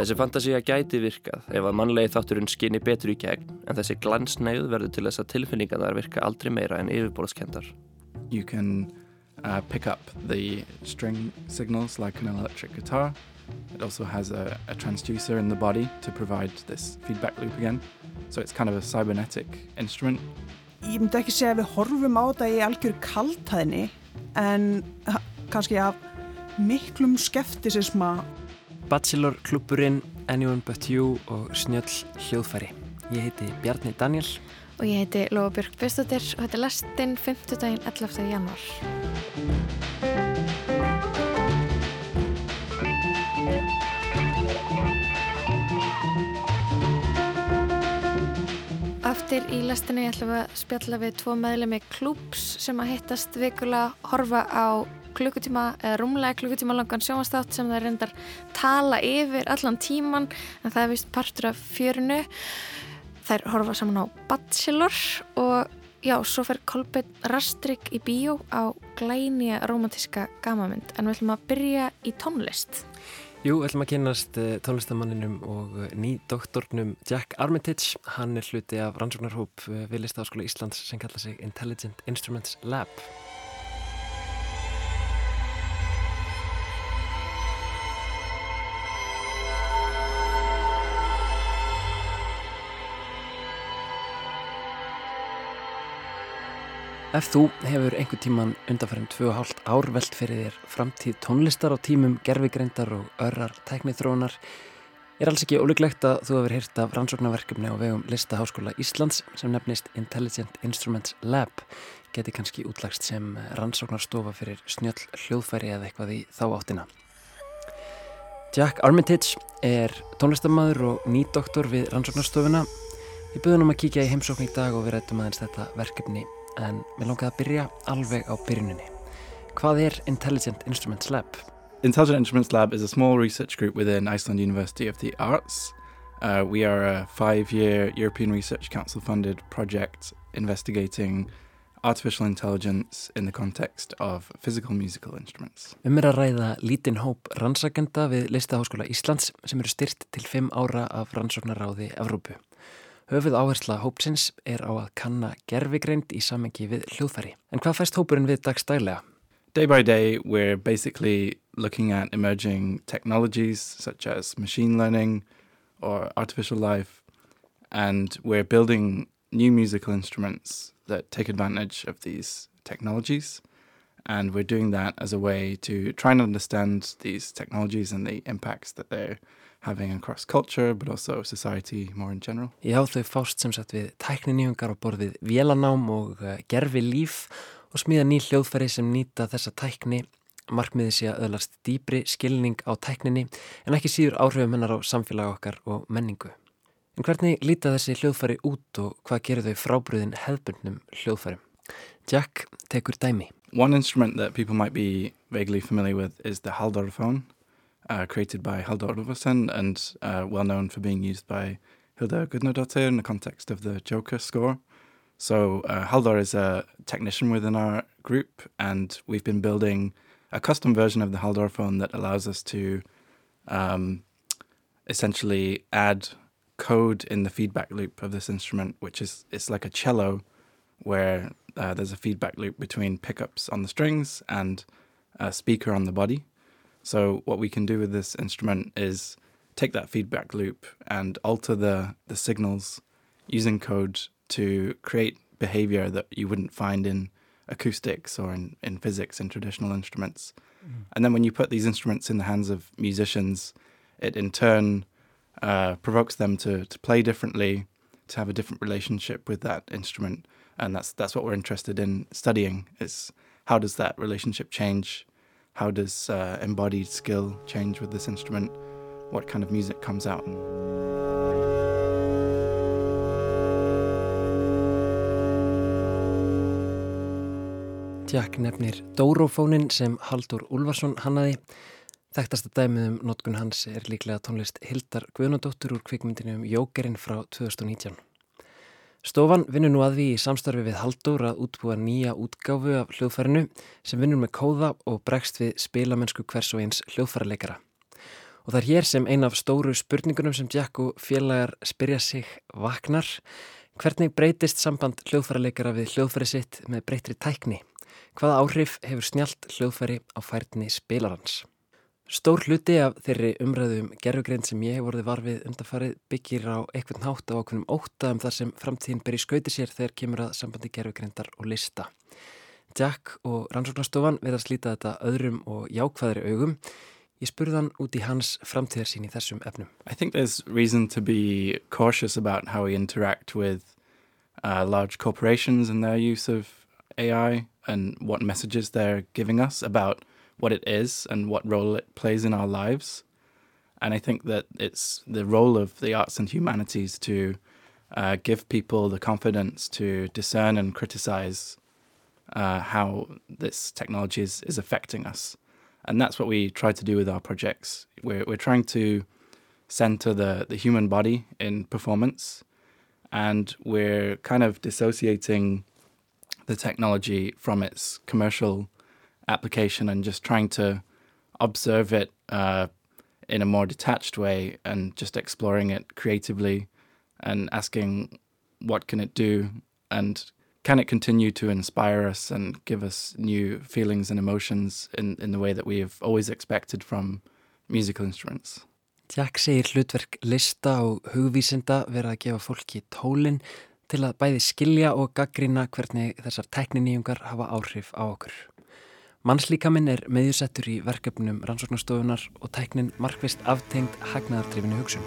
Þessi fantasía gæti virkað ef að mannlegi þátturinn skinni betur í gegn en þessi glansnægð verður til þess að tilfinningarnar virka aldrei meira en yfirborðskendar. You can uh, pick up the string signals like an electric guitar. It also has a, a transducer in the body to provide this feedback loop again. So it's kind of a cybernetic instrument. Ég myndi ekki segja að við horfum á þetta í algjör kaltæðinni en kannski af miklum skeftisisma. Bachelor klúpurinn, Anyone But You og Snjöll hljóðfæri. Ég heiti Bjarni Daniel. Og ég heiti Lóa Björk Björnstóttir og þetta er lastinn 5. daginn 11. januar. Aftur í lastinni ætlum við að spjalla við tvo meðlemi klúps sem að hittast vikulega horfa á klukkutíma rúmlega klukkutíma langan sjónastátt sem það reyndar tala yfir allan tíman en það er vist partur af fjörunu þær horfa saman á Bachelor og já, svo fer Kolbjörn Rastrik í bíó á glænija romantíska gamamynd en við ætlum að byrja í tónlist Jú, við ætlum að kynast eh, tónlistamanninum og eh, nýdoktornum Jack Armitage. Hann er hluti af rannsóknarhóp eh, við Listaháskóla Íslands sem kalla sig Intelligent Instruments Lab. Ef þú hefur einhver tíman undanfærum 2,5 ár veld fyrir þér framtíð tónlistar á tímum gerfigreindar og örrar tæknithrónar er alls ekki óleiklegt að þú hefur hýrt af rannsóknarverkefni á vegum Listaháskóla Íslands sem nefnist Intelligent Instruments Lab geti kannski útlagst sem rannsóknarstofa fyrir snjöll hljóðfæri eða eitthvað í þá áttina. Jack Armitage er tónlistamæður og nýdoktor við rannsóknarstofuna. Við byrjum að kíkja í heimsókn í dag og við rættum aðeins þetta verkefni en mér langaði að byrja alveg á byrjuninni. Hvað er Intelligent Instruments Lab? Intelligent Instruments Lab is a small research group within Iceland University of the Arts. Uh, we are a five-year European Research Council funded project investigating artificial intelligence in the context of physical musical instruments. Um er að ræða lítinn hóp rannsakenda við Listaháskóla Íslands sem eru styrt til fimm ára af rannsóknaráði Evrópu. Höfuð áhersla hópsins er á að kanna gerfigreind í samengi við hljóðfæri. En hvað fæst hópurinn við dagstælega? Day by day we're basically looking at emerging technologies such as machine learning or artificial life and we're building new musical instruments that take advantage of these technologies and we're doing that as a way to try and understand these technologies and the impacts that they're having across culture but also society more in general. Já, þau fást sem sagt við tækninýjungar á borðið vélanám og uh, gerfi líf og smíða ný hljóðfæri sem nýta þessa tækni markmiði sé að öðlast dýbri skilning á tækninni en ekki síður áhrifum hennar á samfélag okkar og menningu. En hvernig líta þessi hljóðfæri út og hvað gerir þau frábriðin hefbundnum hljóðfærim? Jack tekur dæmi. One instrument that people might be vaguely familiar with is the Haldorphone uh, created by Halldór Ulfarsson and uh, well known for being used by Hilda Gudnadottir in the context of the Joker score. So uh, Halldór is a technician within our group, and we've been building a custom version of the Halldór phone that allows us to um, essentially add code in the feedback loop of this instrument, which is it's like a cello, where uh, there's a feedback loop between pickups on the strings and a speaker on the body. So what we can do with this instrument is take that feedback loop and alter the, the signals using code to create behavior that you wouldn't find in acoustics or in, in physics in traditional instruments. Mm. And then when you put these instruments in the hands of musicians, it in turn uh, provokes them to, to play differently, to have a different relationship with that instrument. And that's, that's what we're interested in studying is how does that relationship change How does uh, embodied skill change with this instrument? What kind of music comes out? Jack nefnir Dórofónin sem Haldur Ulfarsson hannaði. Þekktasta dæmið um notkun hans er líklega tónlist Hildar Guðnadóttur úr kvikmyndinu um Jókerinn frá 2019. Stofan vinnur nú að því í samstarfi við Haldur að útbúa nýja útgáfu af hljóðfærinu sem vinnur með kóða og bregst við spilamennsku hvers og eins hljóðfæraleikara. Og það er hér sem ein af stóru spurningunum sem Jack og félagar spyrja sig vaknar. Hvernig breytist samband hljóðfæraleikara við hljóðfæri sitt með breytri tækni? Hvaða áhrif hefur snjált hljóðfæri á færni spilarans? Stór hluti af þeirri umræðum gerfugrein sem ég hef vorið varfið undarfarið byggir á eitthvað nátt á okkunum óta um þar sem framtíðin ber í skauti sér þegar kemur að sambandi gerfugreindar og lista. Jack og rannsóknarstofan verða að slíta þetta öðrum og jákvæðri augum. Ég spurði hann út í hans framtíðarsýn í þessum efnum. I think there's reason to be cautious about how we interact with uh, large corporations and their use of AI and what messages they're giving us about what it is and what role it plays in our lives. And I think that it's the role of the arts and humanities to uh, give people the confidence to discern and criticize uh, how this technology is, is affecting us. And that's what we try to do with our projects. We're, we're trying to center the, the human body in performance, and we're kind of dissociating the technology from its commercial application and just trying to observe it uh, in a more detached way and just exploring it creatively and asking what can it do and can it continue to inspire us and give us new feelings and emotions in, in the way that we have always expected from musical instruments? Jack segir hlutverk lista og hugvísinda vera að gefa fólki tólinn til að bæði skilja og gaggrina hvernig þessar tekniníungar hafa áhrif á okkur. Mannslíkaminn er meðjusettur í verkefnum rannsóknastofunar og teknin markvist aftengt hagnaðardrifinu hugsun.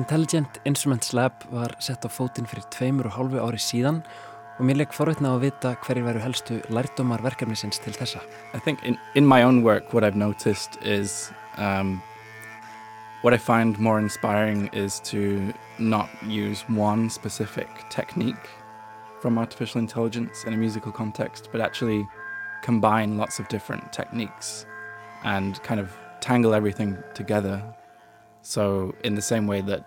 Intelligent Instruments Lab var sett á fótinn fyrir tveimur og hálfu ári síðan og mér legg forveitna á að vita hverjir veru helstu lærdómar verkefnisins til þessa. I think in, in my own work what I've noticed is um, what I find more inspiring is to not use one specific technique from artificial intelligence in a musical context, but actually combine lots of different techniques and kind of tangle everything together. So in the same way that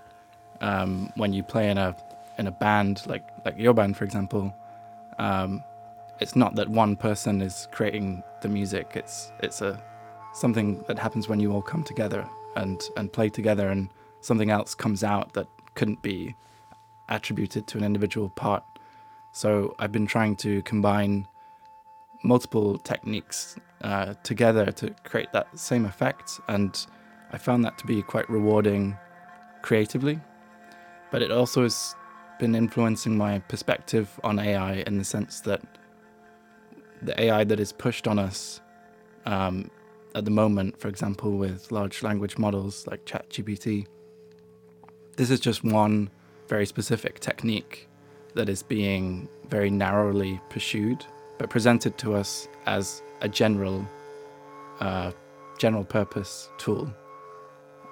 um, when you play in a in a band like like your band for example um, it's not that one person is creating the music it's it's a something that happens when you all come together and and play together and something else comes out that couldn't be attributed to an individual part. So i've been trying to combine multiple techniques uh, together to create that same effect and i found that to be quite rewarding creatively. But it also has been influencing my perspective on AI in the sense that the AI that is pushed on us um, at the moment, for example, with large language models like ChatGPT, this is just one very specific technique that is being very narrowly pursued, but presented to us as a general, uh, general purpose tool.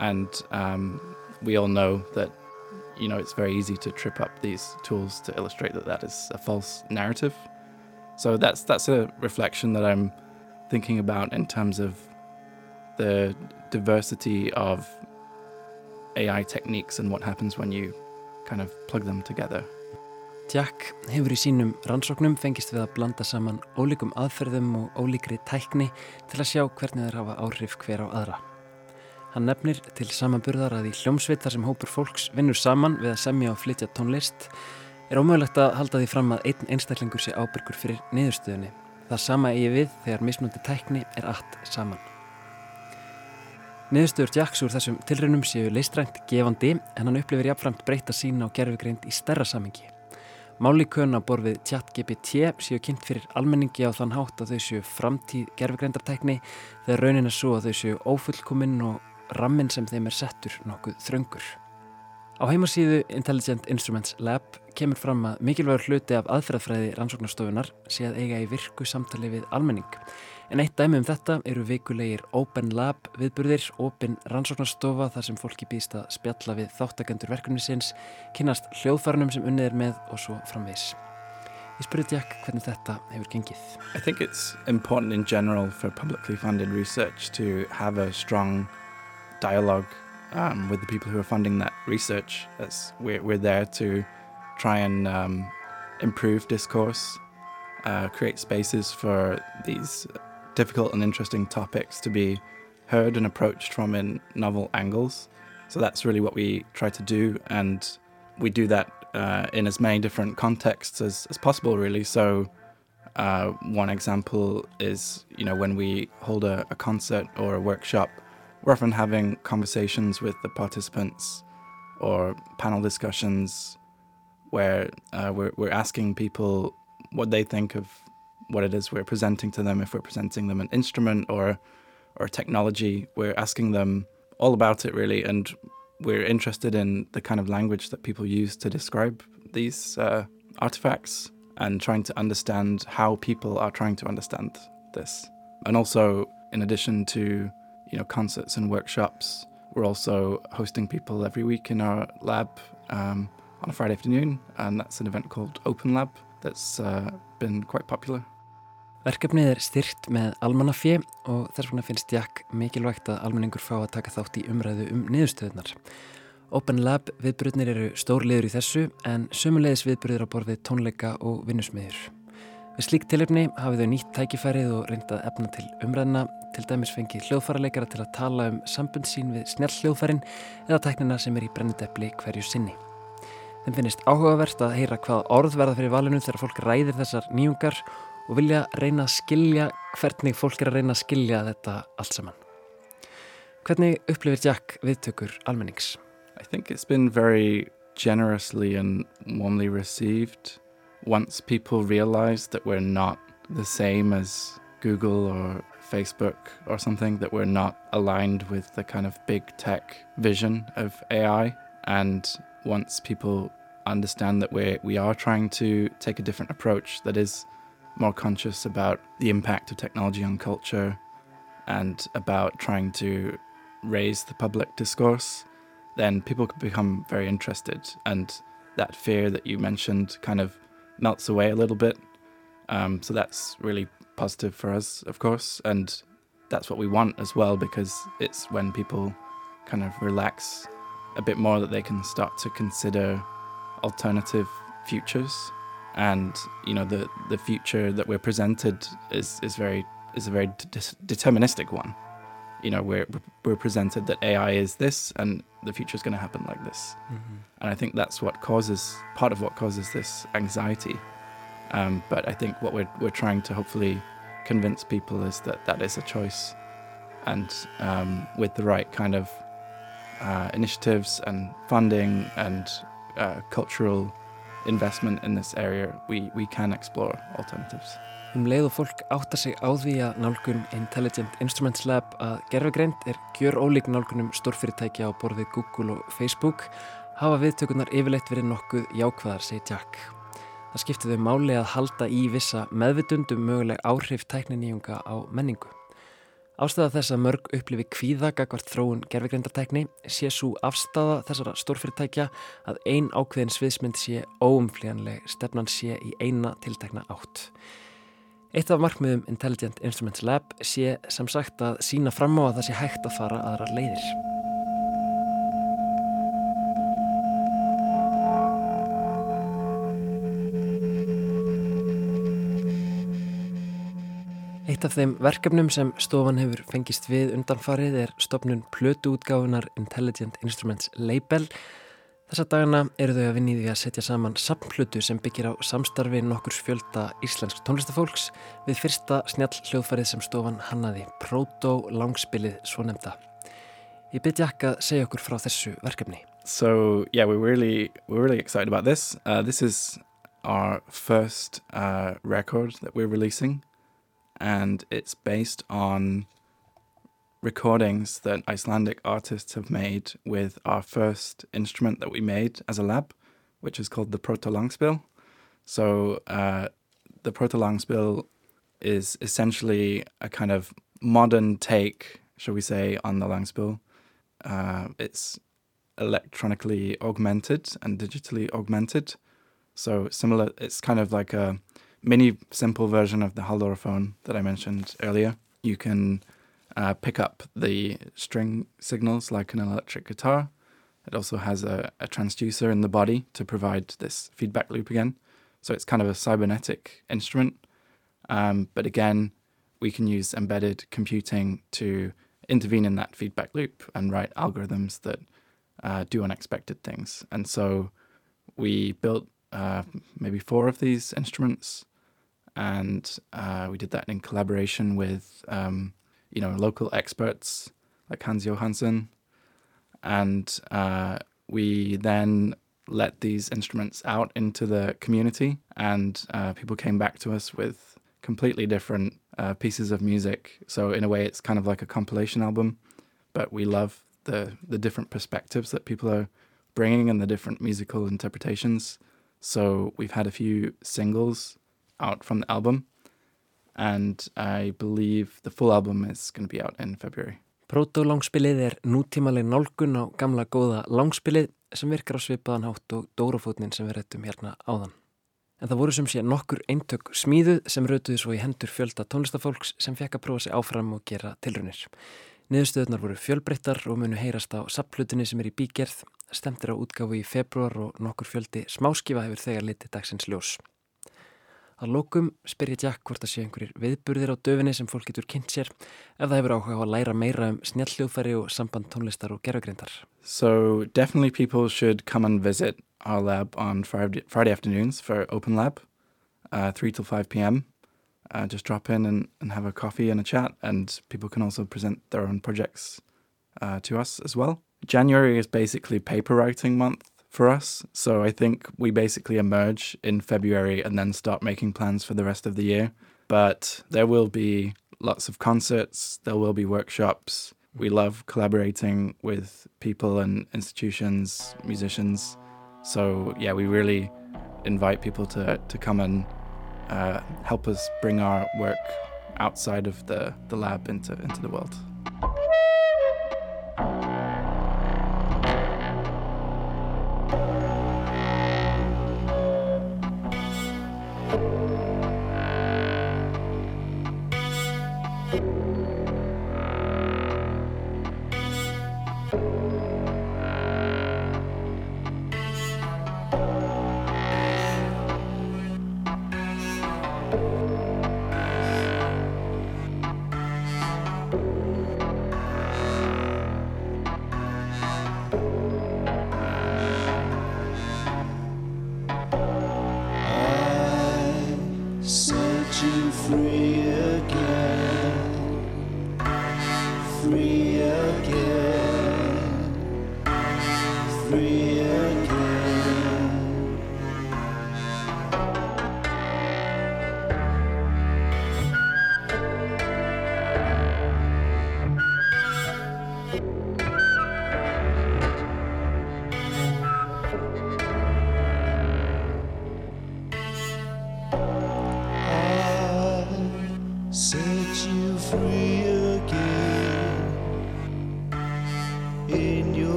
And um, we all know that you know, it's very easy to trip up these tools to illustrate that that is a false narrative. So that's that's a reflection that I'm thinking about in terms of the diversity of AI techniques and what happens when you kind of plug them together. Jack hefur í sínum rannsóknum fengist við að blanda saman ólíkum aðferðum og ólíkri tækni til að sjá hvernig þeir hafa áhrif hver á aðra. Hann nefnir til samanburðar að í hljómsveit þar sem hópur fólks vinnur saman við að semja og flytja tónlist er ómögulegt að halda því fram að einn einstaklingur sé ábyrgur fyrir niðurstöðunni. Það sama eigi við þegar mismundi tækni er allt saman. Niðurstöður Jacks úr þessum tilraunum séu leistrænt gefandi en hann upplifir jafnframt breyta sína á gerfugreind í stærra samingi. Málíkön á borfið ChatGPT séu kynnt fyrir almenningi á þann hátt að þau séu framtíð gerfugreindartækni þegar raunin er svo að þau séu ófullkominn og rammin sem þeim er settur nokkuð þröngur. Á heimasíðu Intelligent Instruments Lab kemur fram að mikilvægur hluti af aðferðafræði rannsóknarstofunar sé að eiga í virku samtali við almenning. En eitt dæmi um þetta eru vikulegir Open Lab viðburðir, Open rannsóknarstofa þar sem fólki býst að spjalla við þáttakendur verkefnisins, kynast hljóðfarnum sem unnið er með og svo framvegs. Ég spurði Jack hvernig þetta hefur gengið. I think it's important in general for publicly funded research to have a strong dialogue um, with the people who are funding that research. We're, we're there to try and um, improve discourse, uh, create spaces for these difficult and interesting topics to be heard and approached from in novel angles. So that's really what we try to do, and we do that uh, in as many different contexts as, as possible, really. So, uh, one example is, you know, when we hold a, a concert or a workshop, we're often having conversations with the participants or panel discussions where uh, we're, we're asking people what they think of what it is we're presenting to them. If we're presenting them an instrument or or technology, we're asking them all about it really, and we're interested in the kind of language that people use to describe these uh, artifacts and trying to understand how people are trying to understand this. And also, in addition to you know concerts and workshops, we're also hosting people every week in our lab um, on a Friday afternoon, and that's an event called Open Lab that's uh, been quite popular. Verkefnið er styrt með almannafjö og þess vegna finnst Jack mikilvægt að almenningur fá að taka þátt í umræðu um niðurstöðunar. Open Lab viðbröðnir eru stórliður í þessu en sömulegis viðbröður á borfið tónleika og vinnusmiður. Við slíkt tilöfni hafið þau nýtt tækifærið og reyndað efna til umræðina, til dæmis fengið hljóðfaraleikara til að tala um sambund sín við snjall hljóðfærin eða tæknina sem er í brennudepli hverju sinni. Þeim finnist áhugavert að heyra hvað orð verða fyrir valinu þegar fólk ræðir þessar nýjungar og vilja reyna að skilja hvernig fólk er að reyna að skilja þetta allt saman. Hvernig upplifir Jack viðtökur almennings? I think it's been very generously and warmly received once people realize that we're not the same as Google or Facebook or something, that we're not aligned with the kind of big tech vision of AI. And once people understand that we we are trying to take a different approach that is more conscious about the impact of technology on culture and about trying to raise the public discourse, then people could become very interested. And that fear that you mentioned kind of melts away a little bit. Um, so that's really positive for us, of course. And that's what we want as well, because it's when people kind of relax a bit more that they can start to consider alternative futures and you know the the future that we're presented is is very is a very deterministic one. You know, we're we're presented that AI is this, and the future is going to happen like this. Mm-hmm. And I think that's what causes part of what causes this anxiety. Um, but I think what we're we're trying to hopefully convince people is that that is a choice, and um, with the right kind of uh, initiatives and funding and uh, cultural investment in this area, we, we can explore alternatives. Um leið og fólk átta sig á því að nálgun Intelligent Instruments Lab að gerfagreint er gjör ólík nálgunum stórfyrirtækja á borðið Google og Facebook hafa viðtökunar yfirleitt verið nokkuð jákvæðar, segir Jack. Það skipti þau máli að halda í vissa meðvitundum möguleg áhrif tækniníunga á menningu. Ástæða þess að mörg upplifi kvíða gagvart þróun gerfegrindartækni sé svo afstæða þessara stórfyrirtækja að ein ákveðin sviðsmynd sé óumflíjanleg stefnan sé í eina tiltekna átt. Eitt af markmiðum Intelligent Instruments Lab sé sem sagt að sína fram á að það sé hægt að fara aðra leiðir. Eitt af þeim verkefnum sem stofan hefur fengist við undanfarið er stopnun plötuútgáfunar Intelligent Instruments Label. Þessa dagana eru þau að vinni því að setja saman samplötu sem byggir á samstarfi nokkurs fjölda íslensk tónlistafólks við fyrsta snjall hljóðfarið sem stofan hannaði, Proto langspilið svo nefnda. Ég byrja ekki að segja okkur frá þessu verkefni. So yeah, we're really, we're really excited about this. Uh, this is our first uh, record that we're releasing. And it's based on recordings that Icelandic artists have made with our first instrument that we made as a lab, which is called the Protolangspil. So uh, the Protolangspil is essentially a kind of modern take, shall we say, on the Langspil. Uh, it's electronically augmented and digitally augmented. So similar, it's kind of like a mini simple version of the Haldorphone that I mentioned earlier. You can uh, pick up the string signals like an electric guitar. It also has a, a transducer in the body to provide this feedback loop again. So it's kind of a cybernetic instrument. Um, but again, we can use embedded computing to intervene in that feedback loop and write algorithms that uh, do unexpected things. And so we built uh, maybe four of these instruments, and uh, we did that in collaboration with um, you know local experts like Hans Johansson, and uh, we then let these instruments out into the community, and uh, people came back to us with completely different uh, pieces of music. So in a way, it's kind of like a compilation album, but we love the the different perspectives that people are bringing and the different musical interpretations. So we've had a few singles out from the album, and I believe the full album is going to be out in February. Proto-langspilið er nútímaleg nálgun á gamla góða langspilið sem virkar á svipaðan hátt og dórafótnin sem við réttum hérna áðan. En það voru sem sé nokkur eintök smíðuð sem rautuði svo í hendur fjölda tónlistafólks sem fekk að prófa sig áfram og gera tilrunir. Niðurstöðunar voru fjölbreyttar og munu heyrast á sapplutinni sem er í bígerð, stemtir á útgáfu í februar og nokkur fjöldi smáskifa hefur þegar litið dagsins ljós. Að lókum spyr ég Jack hvort það sé einhverjir viðburðir á döfinni sem fólk getur kynnt sér ef það hefur áhuga á að læra meira um snjalljóðfæri og samband tónlistar og gerðugrindar. So definitely people should come and visit our lab on Friday, Friday afternoons for Open Lab, uh, 3 till 5 p.m. Uh, just drop in and, and have a coffee and a chat, and people can also present their own projects uh, to us as well. January is basically paper writing month for us, so I think we basically emerge in February and then start making plans for the rest of the year. But there will be lots of concerts, there will be workshops. We love collaborating with people and institutions, musicians. So yeah, we really invite people to, to come and uh, help us bring our work outside of the, the lab into, into the world.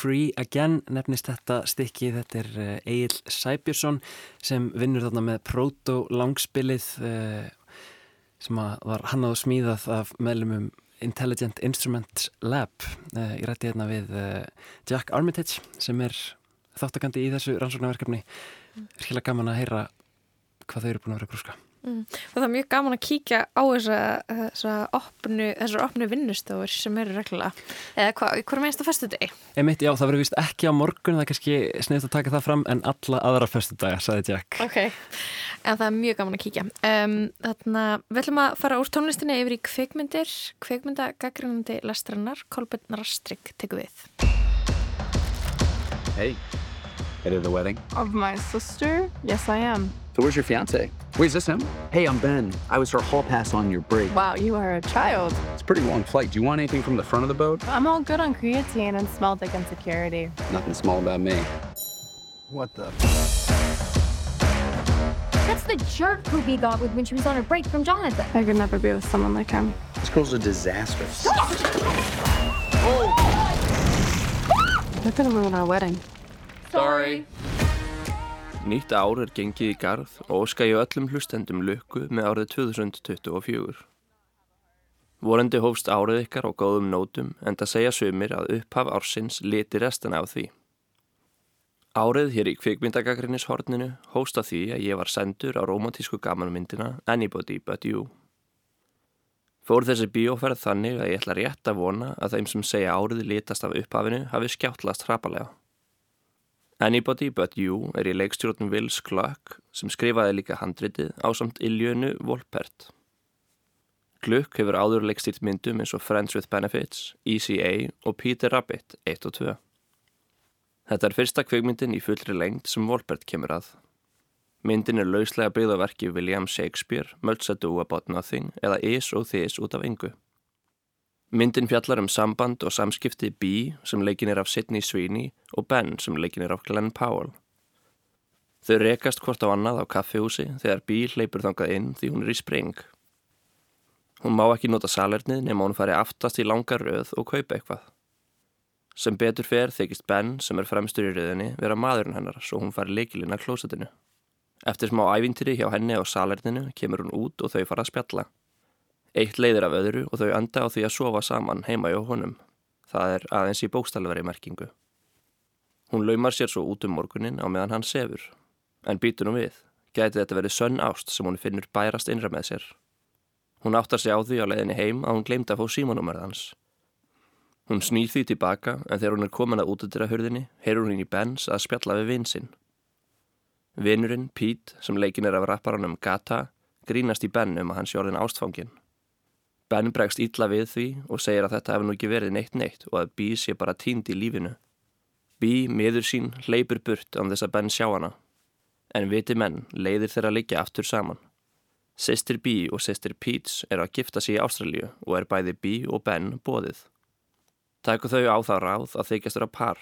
Free Again nefnist þetta stykki, þetta er Egil Sæbjörnsson sem vinnur þarna með Proto langspilið uh, sem var hannað og smíðað af meðlumum Intelligent Instruments Lab. Uh, ég rætti hérna við Jack Armitage sem er þáttakandi í þessu rannsóknarverkefni. Virkilega gaman að heyra hvað þau eru búin að vera grúska. Og það er mjög gaman að kíkja á þessa, þessa opnu, þessar opnu vinnustofur sem eru reglulega. Eða hvað, í hverju meinst á föstu degi? Emitt, já, það verður vist ekki á morgun, það er kannski sniðt að taka það fram, en alla aðra föstudaga, sagði Jack. Ok, en það er mjög gaman að kíkja. Um, þarna, við ætlum að fara úr tónlistinni yfir í kvikmyndir, kvikmyndagagrínandi lestrannar, Kolbjörn Rastrik tekur við. Hey, headed to the wedding. Of my sister? Yes, I am. So where's your fiance? Wait, is this him? Hey, I'm Ben. I was her hall pass on your break. Wow, you are a child. It's a pretty long flight. Do you want anything from the front of the boat? I'm all good on creatine and smell thick insecurity. Nothing small about me. What the? That's the jerk Poopy got with when she was on her break from Jonathan. I could never be with someone like him. This girl's a disaster. They're gonna ruin our wedding. Sorry. Nýtt ár er gengið í garð og óska ég öllum hlustendum lukku með árið 2024. Vorandi hófst árið ykkar á góðum nótum en það segja sumir að upphaf ársins liti restina af því. Árið hér í kvikmyndagagrinnishorninu hóst af því að ég var sendur á romantísku gamanmyndina Anybody But You. Fór þessi bíóferð þannig að ég ætla rétt að vona að þeim sem segja árið litast af upphafinu hafi skjáttlast hrapalega. Anybody But You er í leikstjórnum Wills Gluck sem skrifaði líka handritið á samt Iljönu Volpert. Gluck hefur áður leikstýrt myndum eins og Friends with Benefits, ECA og Peter Rabbit 1 og 2. Þetta er fyrsta kveikmyndin í fullri lengt sem Volpert kemur að. Myndin er lauslega byggðaverki William Shakespeare, Much Ado About Nothing eða Is og This út af engu. Myndin fjallar um samband og samskipti Bee sem leikin er af Sidney Sweeney og Ben sem leikin er af Glenn Powell. Þau rekast hvort á annað á kaffihúsi þegar Bee hleypur þangað inn því hún er í spring. Hún má ekki nota salernið nema hún fari aftast í langar röð og kaupa eitthvað. Sem betur fer þykist Ben sem er fremstur í röðinni vera maðurinn hennar svo hún fari leikilinn að klósetinu. Eftir smá ævintýri hjá henni á salerninu kemur hún út og þau fara að spjalla. Eitt leiðir af öðru og þau enda á því að sofa saman heima hjá honum. Það er aðeins í bókstalveri merkingu. Hún laumar sér svo út um morgunin á meðan hann sefur. En býtur nú við. Gæti þetta verið sönn ást sem hún finnur bærast innra með sér. Hún áttar sig á því á leiðinni heim að hún gleymdi að fá símanúmerð hans. Hún snýr því tilbaka en þegar hún er komin að útudira hurðinni heyrur hún í Benz að spjalla við vinsinn. Vinurinn, Pete, sem leikin er af rapparanum Gata, grínast í Ben um að hann sé orðin ástfangin. Ben bregst ítla við því og segir að þetta hefur nú ekki verið neitt neitt og að Bee sé bara tínd í lífinu. Bee, miður sín, hleypur burt án þess að Ben sjá hana. En viti menn, leiðir þeirra liggja aftur saman. Sistir Bee og sistir Pete's er að gifta sig í Ástralju og er bæði Bee og Ben bóðið. Tæku þau á það ráð að þykjast vera par.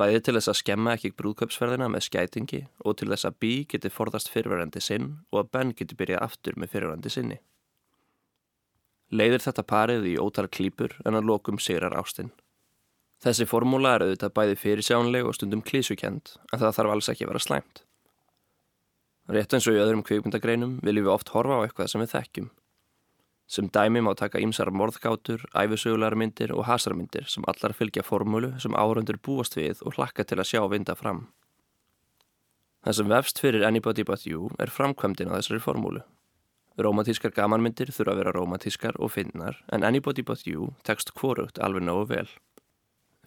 Bæði til þess að skemma ekki brúðköpsferðina með skætingi og til þess að Bee geti forðast fyrirverandi sinn og að Ben geti byrjað aftur með fyrirverandi sinni. Leiðir þetta parið í ótal klípur en að lokum sigrar ástinn. Þessi formúla er auðvitað bæði fyrirsjánleg og stundum klísukend en það þarf alls ekki að vera slæmt. Rétt eins og í öðrum kvikmyndagreinum viljum við oft horfa á eitthvað sem við þekkjum. Sem dæmi má taka ímsar morðgátur, æfisögularmyndir og hasarmyndir sem allar fylgja formúlu sem árundur búast við og hlakka til að sjá vinda fram. Það sem vefst fyrir Anybody But You er framkvæmdinn á þessari formúlu. Rómatískar gamanmyndir þurfa að vera rómatískar og finnar en Anybody But You tekst kvorugt alveg nógu vel.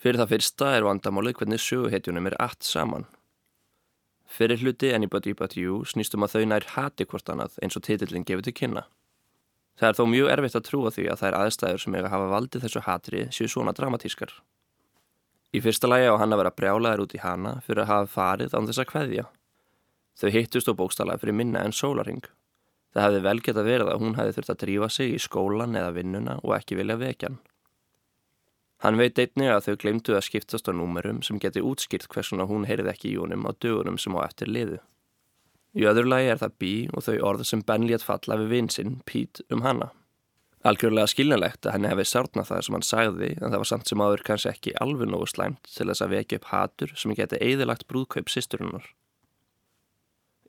Fyrir það fyrsta er vandamálið hvernig söguhetjunum er allt saman. Fyrir hluti Anybody But You snýstum að þau nær hati hvort annað eins og titillin gefur til kynna. Það er þó mjög erfitt að trúa því að það er aðstæður sem eiga hafa valdið þessu hatri séu svona dramatískar. Í fyrsta lagi á hann að vera brjálaður út í hana fyrir að hafa farið án þess að kveðja. Þau hittust á bókstala fyrir minna en sólaring. Það hefði vel geta verið að hún hefði þurft að drífa sig í skólan eða vinnuna og ekki vilja vekjan. Hann veit einni að þau glemdu að skiptast á númerum sem geti útskýrt hversuna hún heyrið ekki í honum á dögunum sem á eftir liðu. Í öðru lagi er það Bí og þau orð sem Ben létt falla við vinsinn Pete um hana. Algjörlega skiljanlegt að henni hefði sárnað það sem hann sagði en það var samt sem aður kannski ekki alveg nógu slæmt til þess að vekja upp hatur sem geti eðilagt brúðkaup sýsturinnar.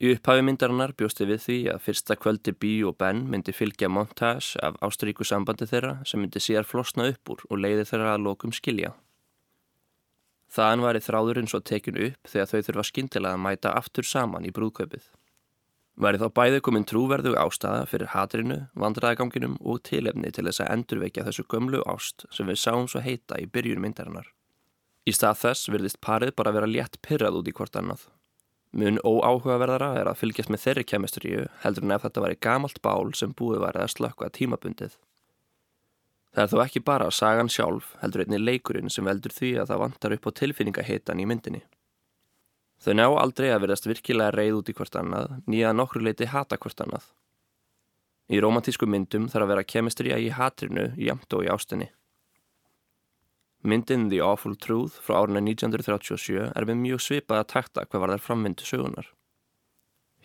Í upphafi myndarinnar bjósti við því að fyrsta kvöldi Bí og Ben myndi fylgja montage af ástríku sambandi þeirra sem myndi síðar flosna upp úr og leiði þeirra að lokum skilja. Þaðan var í þráðurinn svo tekin upp þegar þau þurfa skindilega að mæta aftur saman í brúðkaupið. Væri þá bæði komin trúverðug ástæða fyrir hatrinu, vandræðaganginum og tilefni til þess að endurvekja þessu gömlu ást sem við sáum svo heita í byrjun myndarinnar. Í stað þess virðist parið bara vera létt pyrrað út í hvort annað. Mun óáhugaverðara er að fylgjast með þeirri kemisturíu heldur en ef þetta væri gamalt bál sem búið væri að slökka tímabundið. Það er þó ekki bara sagan sjálf heldur einni leikurinn sem veldur því að það vantar upp á tilfinningahitan í myndinni. Þau ná aldrei að verðast virkilega reyð út í hvort annað, nýja nokkur leiti hata hvort annað. Í romantísku myndum þarf að vera kemistrija í hatrinu, jamt og í ástinni. Myndin The Awful Truth frá árinu 1937 er með mjög svipaða takta hvað var þær framvindu sögunar.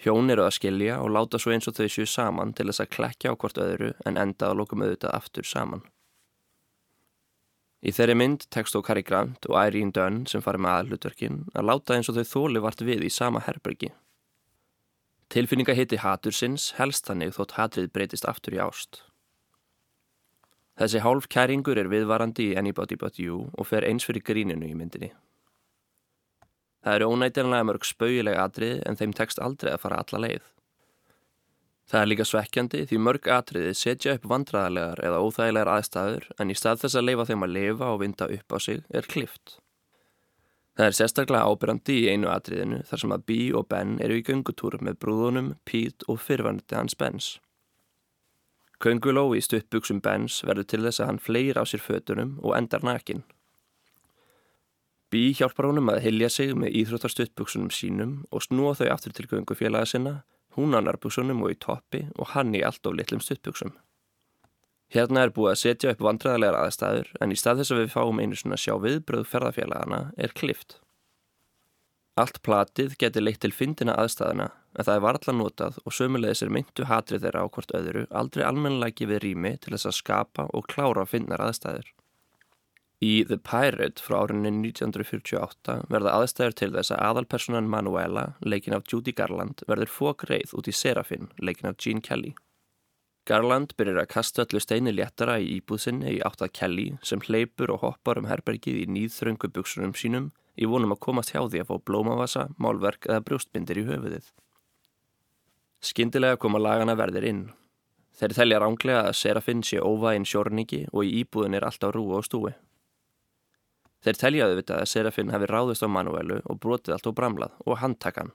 Hjón eru að skilja og láta svo eins og þau séu saman til þess að klekja á hvort öðru en enda að lókum auðvitað aftur saman. Í þeirri mynd tekst þó Cary Grant og Irene Dunn sem farið með aðhlutverkin að láta eins og þau þóli vart við í sama herbergi. Tilfinninga hitti hatur sinns helst þannig þótt hatrið breytist aftur í ást. Þessi hálf kæringur er viðvarandi í Anybody But You og fer eins fyrir gríninu í myndinni. Það eru ónætjanlega mörg spauileg atrið en þeim tekst aldrei að fara alla leið. Það er líka svekkjandi því mörg atriði setja upp vandraðarlegar eða óþægilegar aðstæður en í stað þess að leifa þeim að lifa og vinda upp á sig er klift. Það er sérstaklega ábyrjandi í einu atriðinu þar sem að Bee og Ben eru í göngutúr með brúðunum, Pete og fyrrvænti hans Bens. Könguló í stuttbuksum Bens verður til þess að hann fleir á sér fötunum og endar nakin. Bee hjálpar honum að hilja sig með íþróttarstuttbuksunum sínum og snúa þau aftur til göngufélaga sinna hún á nærbuksunum og í toppi og hann í allt of litlum stuttbuksum. Hérna er búið að setja upp vandræðarlegar aðstæður en í stað þess að við fáum einu svona sjá viðbröð ferðarfélagana er klift. Allt platið getur leitt til fyndina aðstæðana en það er varðla notað og sömulegis er myndu hatrið þeirra á hvort öðru aldrei almennilega gefið rými til þess að skapa og klára finnar aðstæður. Í The Pirate frá árunni 1948 verða aðstæður til þess að aðalpersonan Manuela, leikin af Judy Garland, verður fókreið út í Serafin, leikin af Gene Kelly. Garland byrjar að kasta öllu steini léttara í íbúðsinni í átt að Kelly sem hleypur og hoppar um herbergið í nýðþröngu buksunum sínum í vonum að komast hjá því að fá blómavasa, málverk eða brjóstbindir í höfuðið. Skyndilega koma lagana verðir inn. Þeir telja ránglega að Serafin sé óvægin sjórningi og í íbúðin er alltaf rú og stúi. Þeir teljaðu þetta að Serafin hefði ráðist á Manuelu og brotið allt og bramlað og handtakan.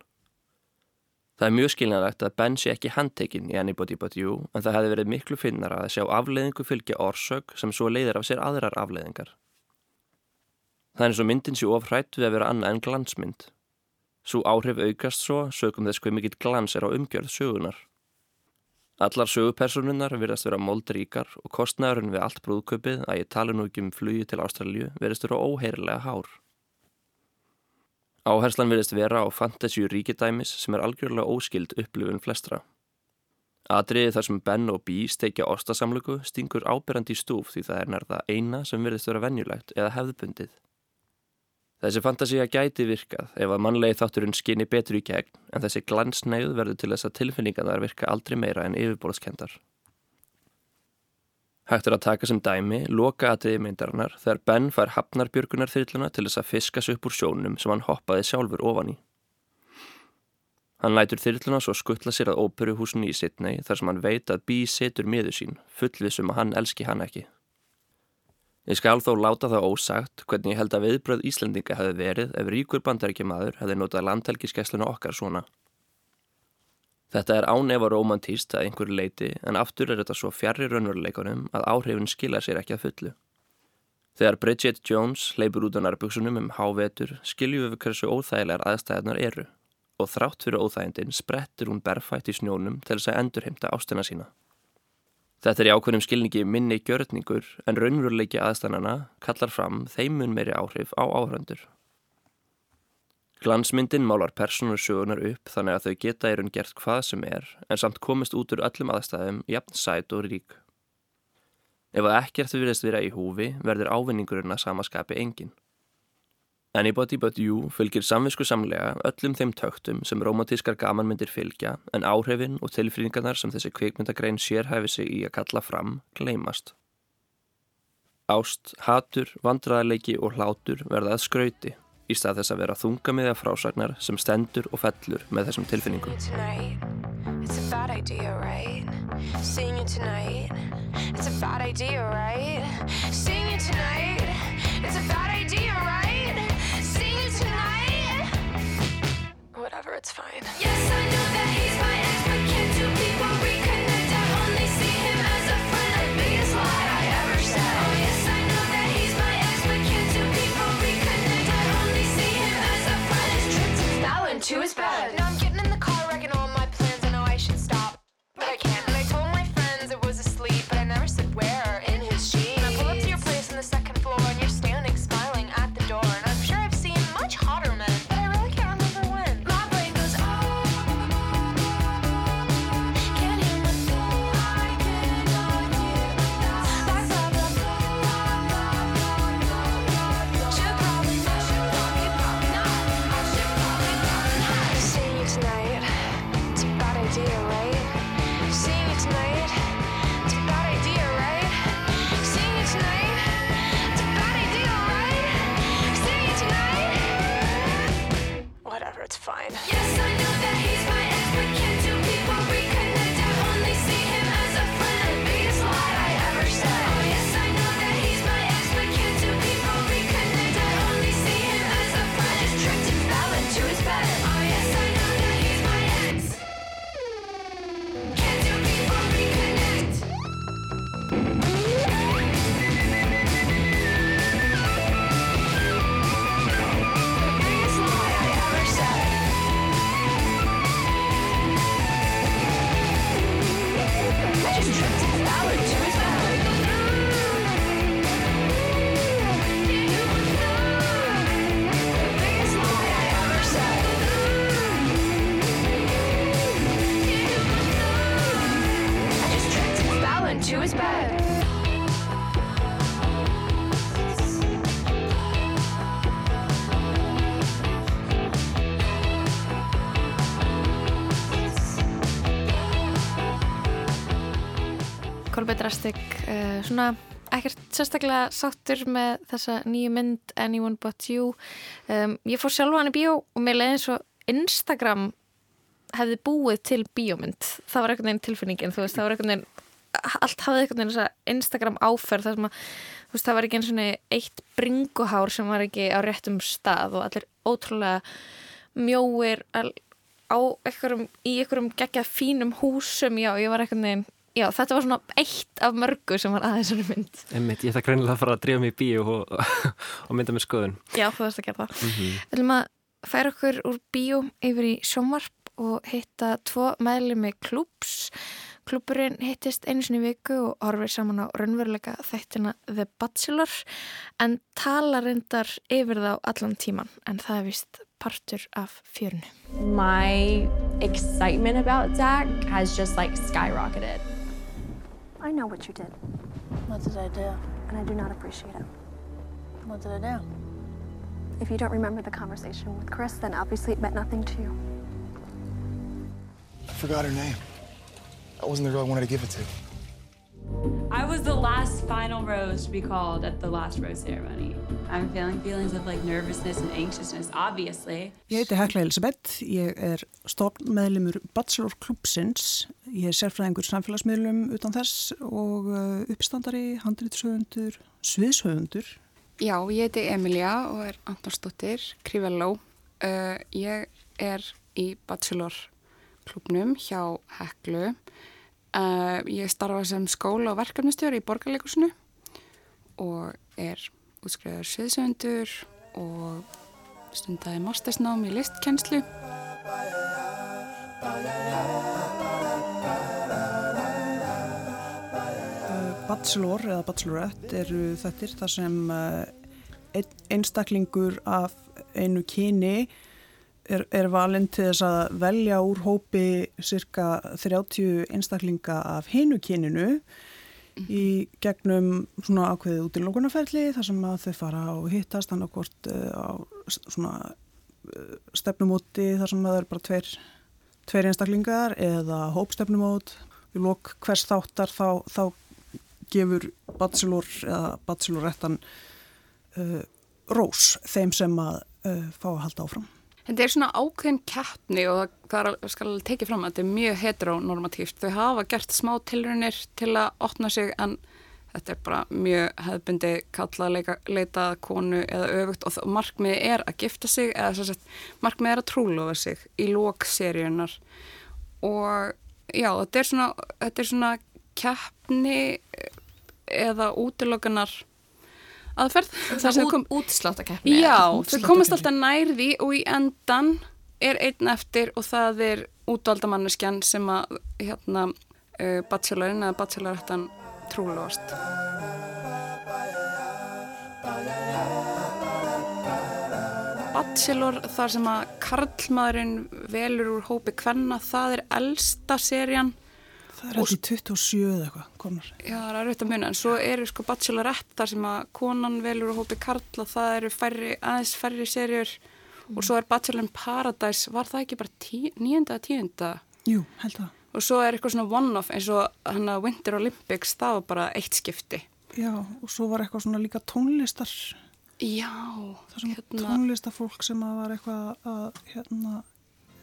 Það er mjög skiljanlegt að Ben sé ekki handtekinn í Anybody But You en það hefði verið miklu finnara að sjá afleiðingu fylgja orsök sem svo leiðir af sér aðrar afleiðingar. Það er eins og myndin sé ofrætt við að vera annað en glansmynd. Svo áhrif aukast svo sögum þess hvað mikill glans er á umgjörð sögunar. Allar sögupersonunnar verðast vera moldríkar og kostnæðurinn við allt brúðköpið að ég tala nú ekki um flugi til Ástralju verðast vera óheirilega hár. Áherslan verðast vera á fantasíu ríkidæmis sem er algjörlega óskild upplifun flestra. Adriði þar sem Ben og Bee steikja ostasamlugu stingur ábyrrandi í stúf því það er nærða eina sem verðist vera venjulegt eða hefðbundið. Þessi fantasíja gæti virkað ef að mannlegi þátturinn skinni betur í gegn en þessi glansnægð verður til þess að tilfinningarnar virka aldrei meira en yfirborðskendar. Hægt er að taka sem dæmi loka aðriði myndarinnar þegar Ben fær hafnarbjörgunar þyrluna til þess að fiskas upp úr sjónum sem hann hoppaði sjálfur ofan í. Hann lætur þyrluna svo skuttla sér að óperuhúsinu í Sydney þar sem hann veit að Bee setur miður sín, fullvisum að hann elski hann ekki. Ég skal þó láta það ósagt hvernig ég held að viðbröð Íslandinga hefði verið ef ríkur bandaríkjamaður hefði notað landhelgiskessluna okkar svona. Þetta er ánefa romantíst að einhverju leiti en aftur er þetta svo fjarrir raunveruleikunum að áhrifin skila sér ekki að fullu. Þegar Bridget Jones leipur út á nærbuksunum um hávetur skilju við hversu óþægilegar aðstæðnar eru og þrátt fyrir óþægindin sprettur hún berfætt í snjónum til þess að endurheimta ástina sína. Þetta er í ákveðnum skilningi minni gjörðningur en raunveruleiki aðstæðnana kallar fram þeimun meiri áhrif á áhrandur. Glansmyndin málar personur sögunar upp þannig að þau geta í raun gert hvað sem er en samt komist út úr öllum aðstæðum jafn sæt og rík. Ef að ekkert virðist vera í húfi verður ávinningurinn að samaskapi enginn. Anybody But You fylgir samvisku samlega öllum þeim töktum sem romantískar gamanmyndir fylgja en áhrifin og tilfrýningarnar sem þessi kvikmyndagrein sérhæfi sig í að kalla fram gleymast. Ást, hatur, vandraðarleiki og hlátur verða að skrauti í stað þess að vera þungamiðja frásagnar sem stendur og fellur með þessum tilfinningum. idea, right? Tonight. It's a bad idea, right? Seeing you tonight. It's a bad idea, right? It's fine. Yes, I know that he's my ex, but can't two people reconnect? I only see him as a friend. The biggest lie I ever said. Oh, yes, I know that he's my ex, but can't two people reconnect? I only see him as a friend. His trip to Fallon to his bed. Rastik, uh, svona ekkert sérstaklega sáttur með þessa nýju mynd Anyone But You. Um, ég fór sjálfa hann í bíó og mér leiði eins og Instagram hefði búið til bíómynd. Það var einhvern veginn tilfinningin, veist, það var einhvern veginn allt hafði einhvern veginn Instagram áferð sem að, veist, það var ekki eins og eitt bringuhár sem var ekki á réttum stað og allir ótrúlega mjóir al- á einhverjum, í einhverjum geggjað fínum húsum, já, ég var einhvern veginn já, þetta var svona eitt af mörgu sem var aðeins svona mynd. Einmitt, ég ætla greinilega að fara að drífa mig í bíó og, og mynda með skoðun. Já, þú veist að gera það. Mhm. Við viljum að færa okkur úr bíó yfir í sjónvarp og hitta tvo meðlumi klúps. Klúpurinn hittist einu sinni í viku og horfir saman á raunveruleika þættina The Bachelor en tala reyndar yfir þá allan tíman en það er vist partur af fjörnu. My excitement about Zach has just like skyrocketed. I know what you did, What did I do? and I do not appreciate it. What did I do? If you don't remember the conversation with Chris, then obviously it meant nothing to you. I forgot her name. I wasn't the girl I wanted to give it to. I was the last final rose to be called at the last rose ceremony. I'm feeling feelings of like nervousness and anxiousness, obviously. Ég heiti Hekla Elisabeth, ég er stofnmeðlimur Bachelor Clubsins, ég er sérfræðingur samfélagsmiðlum utan þess og uh, uppstandari, handrýtshöfundur, sviðshöfundur. Já, ég heiti Emilia og er Antonsdóttir, Krivelló. Uh, ég er í Bachelor klubnum hjá Heklu. Uh, ég starfa sem skóla- og verkefnastjóri í borgarleikursinu og er útskriðar sviðsöndur og stundaði mastersnám í listkennslu. Bachelor eða Bachelorette eru þettir þar sem ein, einstaklingur af einu kyni er, er valinn til þess að velja úr hópi cirka 30 einstaklinga af hinu kyninu í gegnum svona ákveðið útilokunarferli þar sem að þau fara og hittast hann ákvort uh, á svona uh, stefnumóti þar sem að það er bara tveir, tveir einstaklingar eða hópstefnumót í lok hvers þáttar þá, þá gefur bachelor eða bachelorettan uh, rós þeim sem að uh, fá að halda áfram. Þetta er svona ákveðin keppni og það, er, skal tekið fram að þetta er mjög heteronormatíft. Þau hafa gert smá tilraunir til að opna sig en þetta er bara mjög hefðbundi kalla leika, leita konu eða öfugt og markmiði er að gifta sig eða sett markmiði er að trúlofa sig í lókseríunar og já þetta er svona, þetta er svona keppni eða útilokanar aðferð. Það er kom... útsláttakeppni. Já, þau komast alltaf nærði og í endan er einn eftir og það er útvaldamanneskjan sem að hérna uh, bachelorinn eða bachelorettan trúlóst. Bachelor þar sem að karlmaðurinn velur úr hópi hvenna, það er elsta serían Það er alltaf 27 eða eitthvað komnar. Já, það er auðvitað muna, en svo eru sko bachelorette þar sem að konan velur og hópi karla, það eru færri, aðeins færri serjur mm. og svo er Bachelor in Paradise, var það ekki bara tí, nýjunda eða tíunda? Jú, held að. Og svo er eitthvað svona one-off eins og hann að Winter Olympics, það var bara eitt skipti. Já, og svo var eitthvað svona líka tónlistar. Já. Það sem hérna... tónlistafólk sem að var eitthvað að hérna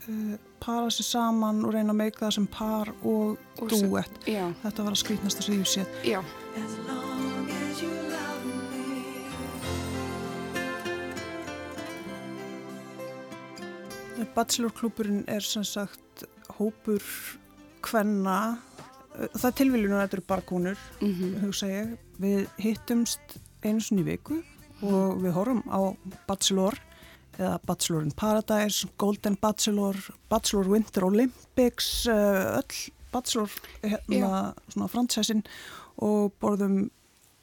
uh, para sér saman og reyna að meika það sem par og, og duett. Þetta var að skrítnast að séu sér. Já. Bachelorklúpurinn er sem sagt hópur hvenna, það er tilviljun og þetta eru bargúnur, mm -hmm. hugsa ég. Við hittumst einu svonni viku og við horfum á Bachelor eða Bachelor in Paradise, Golden Bachelor, Bachelor Winter Olympics, eh, öll Bachelor hérna, svona fransæsin og borðum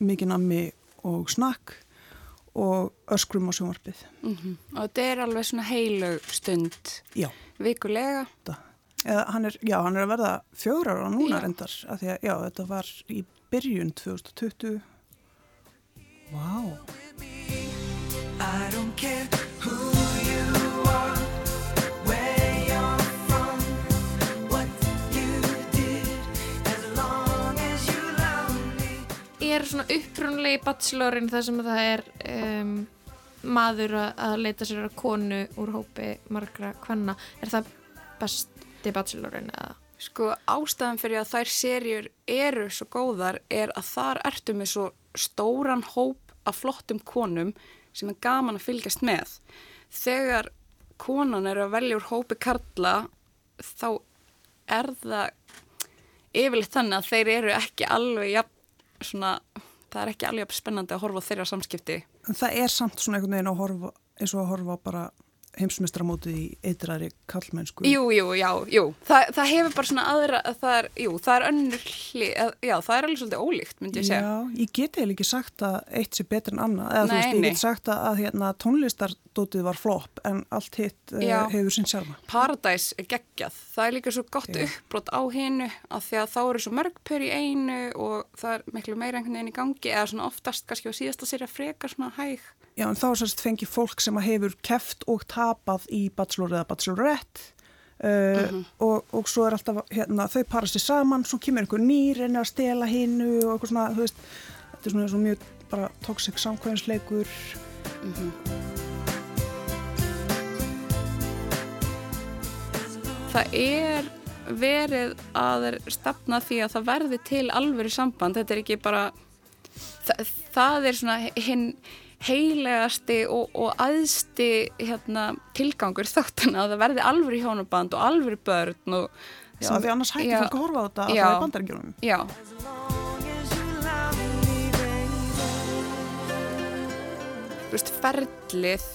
mikið nammi og snakk og öskrum á sjónvarpið. Mm -hmm. Og þetta er alveg svona heilug stund já. vikulega? Eða, hann er, já, hann er að verða fjórar á núna já. reyndar, af því að já, þetta var í byrjun 2020. Vá! Wow. I don't care er svona upprunlegi bachelorinn þar sem það er um, maður að leita sér að konu úr hópi margra hvenna er það besti bachelorinn eða? Sko ástæðan fyrir að þær serjur eru svo góðar er að þar ertu með svo stóran hóp af flottum konum sem er gaman að fylgjast með þegar konan eru að velja úr hópi karla þá er það yfirleitt þannig að þeir eru ekki alveg jafn svona, það er ekki alveg spennandi að horfa þeirra samskipti. Það er samt svona einhvern veginn að horfa, eins og að horfa bara heimsmestramótið í eitræri kallmennsku. Jú, jú, já, jú. Þa, það hefur bara svona aðra, það er, jú, það er önnur hlið, já, það er alveg svolítið ólíkt, myndi ég segja. Já, ég geti eða ekki sagt að eitt sé betur en annað, eða nei, þú veist, ég geti sagt að, hérna, tónlistardótið var flop, en allt hitt uh, hefur sinn sjálfa. Paradise er geggjað, það er líka svo gott já. uppbrott á hennu, að því að þá eru svo mörg pör í einu og það er miklu meira einhvern veginn í gangi, eða svona oftast kannski á síðasta sér að freka svona hæg Já, en þá sérst fengi fólk sem hefur keft og tapað í bachelor eða bachelorette uh, uh -huh. og, og svo er alltaf, hérna, þau parast í saman, svo kemur einhver nýr en að stela hinnu og eitthvað svona, veist, þetta er svona, svona mjög bara tóksik samkvæðinsleikur. Uh -huh. Það er verið að stafna því að það verði til alveg samband, þetta er ekki bara, það, það er svona hinn heilegasti og, og aðsti hérna, tilgangur þáttuna að það verði alveg hjónaband og alveg börn og, Já, því annars hætti fólk að horfa á þetta að það er bandaríkjum Já. Þú veist, ferlið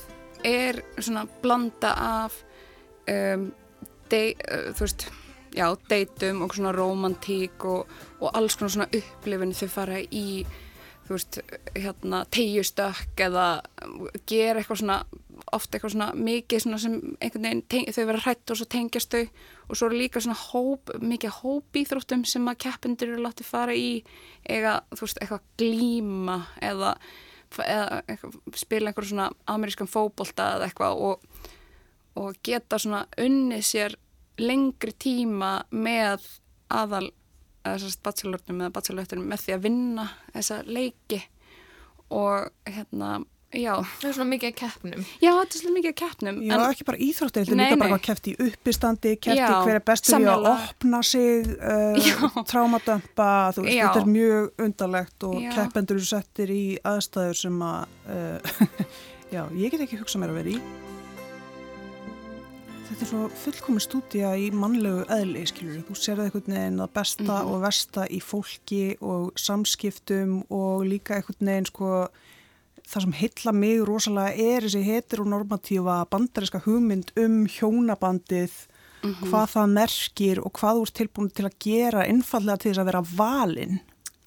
er svona blanda af um, de, uh, þú veist já, deytum og svona romantík og, og alls konar svona upplifin þau fara í þú veist, hérna, tegjustökk eða gera eitthvað svona, ofta eitthvað svona mikið svona sem einhvern veginn, teng, þau vera hrætt og svo tengjast þau og svo eru líka svona hóp, mikið hópíþróttum sem að keppindur eru látið fara í eða, þú veist, eitthvað glíma eða, eða eitthvað, spila einhverjum svona amerískan fókbólta eða eitthvað og, og geta svona unnið sér lengri tíma með aðal bachelornum eða bacheloröftunum með því að vinna þessa leiki og hérna Já. Það er svona mikið að keppnum. Já, þetta er svona mikið að keppnum. Já, en, ekki bara íþróttir, þetta er líka bara hvað keft í uppistandi, keft í Já, hver er bestur í að opna sig, uh, trámadömpa, þú veist, Já. þetta er mjög undarlegt og Já. keppendur eru settir í aðstæður sem að, uh, já, ég get ekki hugsað mér að vera í. Þetta er svo fullkomin stúdía í mannlegu eðli, skilur. Þú sérði einhvern veginn að besta Mhm. og versta í fólki og samskiptum og líka einhvern veginn, sko, það sem heilla mig rosalega er þessi heteronormatífa bandariska hugmynd um hjónabandið, Mhm. hvað það merkir og hvað þú ert tilbúin til að gera einfallega til þess að vera valinn.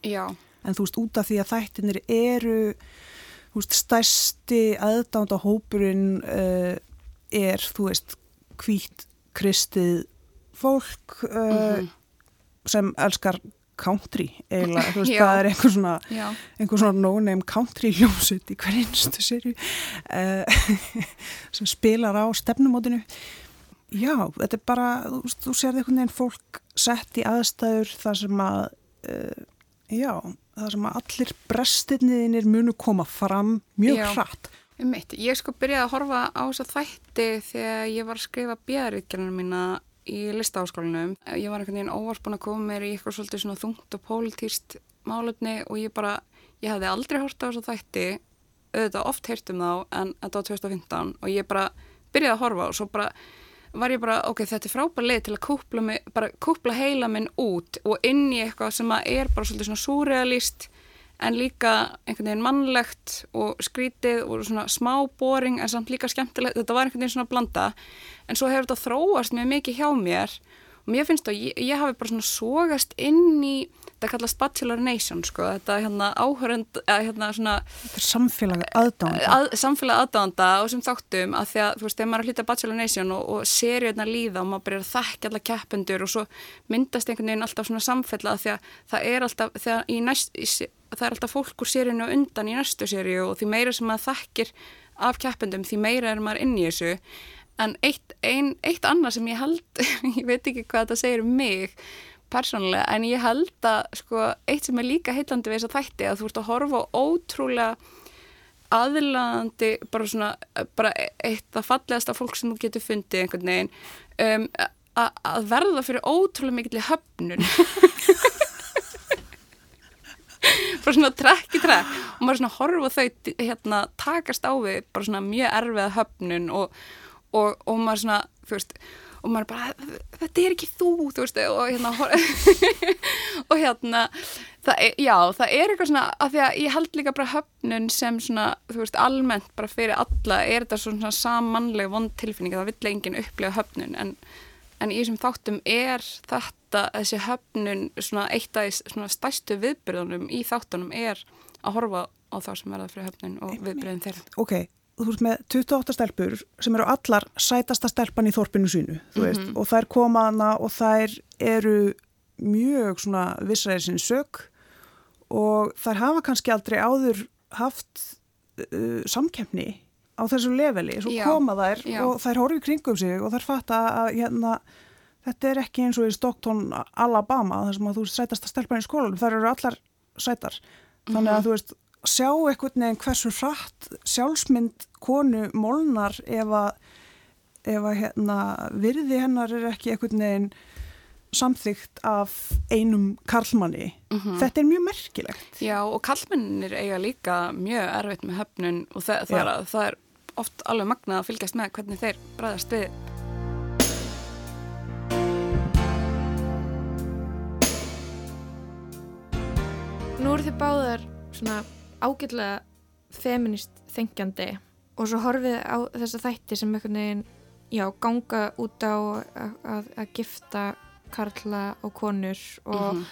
Já. En þú veist, út af því að þættinir eru, þú veist, stærsti aðdánda hópurinn uh, er, þú veist, hvít kristið fólk uh, Mhm. sem elskar country eiginlega, þú veist, það er einhver svona, Já. einhver svona no-name country hljómsut í hver einstu serju uh, sem spilar á stefnumótinu. Já, þetta er bara, þú, þú sérði einhvern veginn fólk sett í aðstæður þar sem að, uh, já, þar sem að allir brestinniðinir munu koma fram mjög hratt. Um mitt, ég sko byrjaði að horfa á þessa þætti þegar ég var að skrifa bjæðaríkjarnar mína í listaháskólanum. Ég var einhvern veginn óvart búin að koma mér í eitthvað svolítið svona þungt og pólitíst málefni og ég bara, ég hafði aldrei hort á þessa þætti, auðvitað oft heyrt um þá en þetta var 2015 og ég bara byrjaði að horfa og svo bara var ég bara, ok, þetta er frábær leið til að kúpla, mig, kúpla heila minn út og inn í eitthvað sem að er bara svolítið svona súrealist en líka einhvern veginn mannlegt og skrítið og svona smá boring en samt líka skemmtilegt, þetta var einhvern veginn svona blanda. En svo hefur þetta þróast mjög mikið hjá mér og mér finnst að ég, ég hafi bara svona sogast inn í þetta kallast Bachelor Nation sko, þetta hérna áhörund, eða hérna svona Þetta er samfélag aðdánda. að, samfélag aðdánda og sem þáttum að því að þú veist, þegar maður er að hlýta Bachelor Nation og, og seriðna líða og maður byrjar að þekka alla keppendur og svo myndast einhvern veginn alltaf svona samfella því að það er alltaf, þegar í næst, í, það er alltaf fólk úr og undan í næstu seríu og því meira sem maður þekkir af keppendum því meira er maður inn í þessu en eitt, ein, eitt annað sem ég held, ég veit ekki hvað þetta segir um mig persónulega, en ég held að sko, eitt sem er líka heillandi við þess að þætti að þú ert að horfa á ótrúlega aðlaðandi bara svona, bara eitt að fallegasta fólk sem þú getur fundið einhvern veginn um, að verða fyrir ótrúlega mikill höfnun. Bara svona trekk í trekk. Og maður svona horfa þau hérna, takast á við bara svona mjög erfiða höfnun og, og, og maður svona, þú veist og maður bara, þetta er ekki þú þú veist, og hérna og hérna það er, já, það er eitthvað svona, af því að ég held líka bara höfnun sem svona, þú veist, almennt bara fyrir alla, er þetta svona samanleg vond tilfinning, það vill enginn upplega höfnun, en, en í þessum þáttum er þetta, þessi höfnun svona eitt af svona stærstu viðbyrðunum í þáttunum er að horfa á þá sem verða fyrir höfnun og viðbyrðin þeirra. ok, þú veist með 28 stelpur sem eru allar sætasta stelpan í þorpinu sínu, veist, Mhm. og þær koma hana og þær eru mjög svona vissræðir sinni sök og þær hafa kannski aldrei áður haft uh, samkeppni á þessu leveli, svo Já, koma þær já. og þær horfi kringum sig og þær fatta að hérna, þetta er ekki eins og í Stockton, Alabama, þar sem að þú veist sætasta stelpan í skólanum, þær eru allar sætar, þannig að Mhm. þú veist sjá einhvern veginn hversu hratt sjálfsmynd konu molnar ef að, ef að hérna, virði hennar er ekki einhvern veginn samþygt af einum karlmanni. Mhm. Þetta er mjög merkilegt. Já, og kallmennir eiga líka mjög erfitt með höfnun og það, það, er, að- það er oft alveg magnað að fylgjast með hvernig þeir bræðast við. Nú eru þið báðar svona ágætlega feminist þengjandi og svo horfið á þessa þætti sem einhvern veginn, já, ganga út á að, að, að gifta karla og konur og Mhm.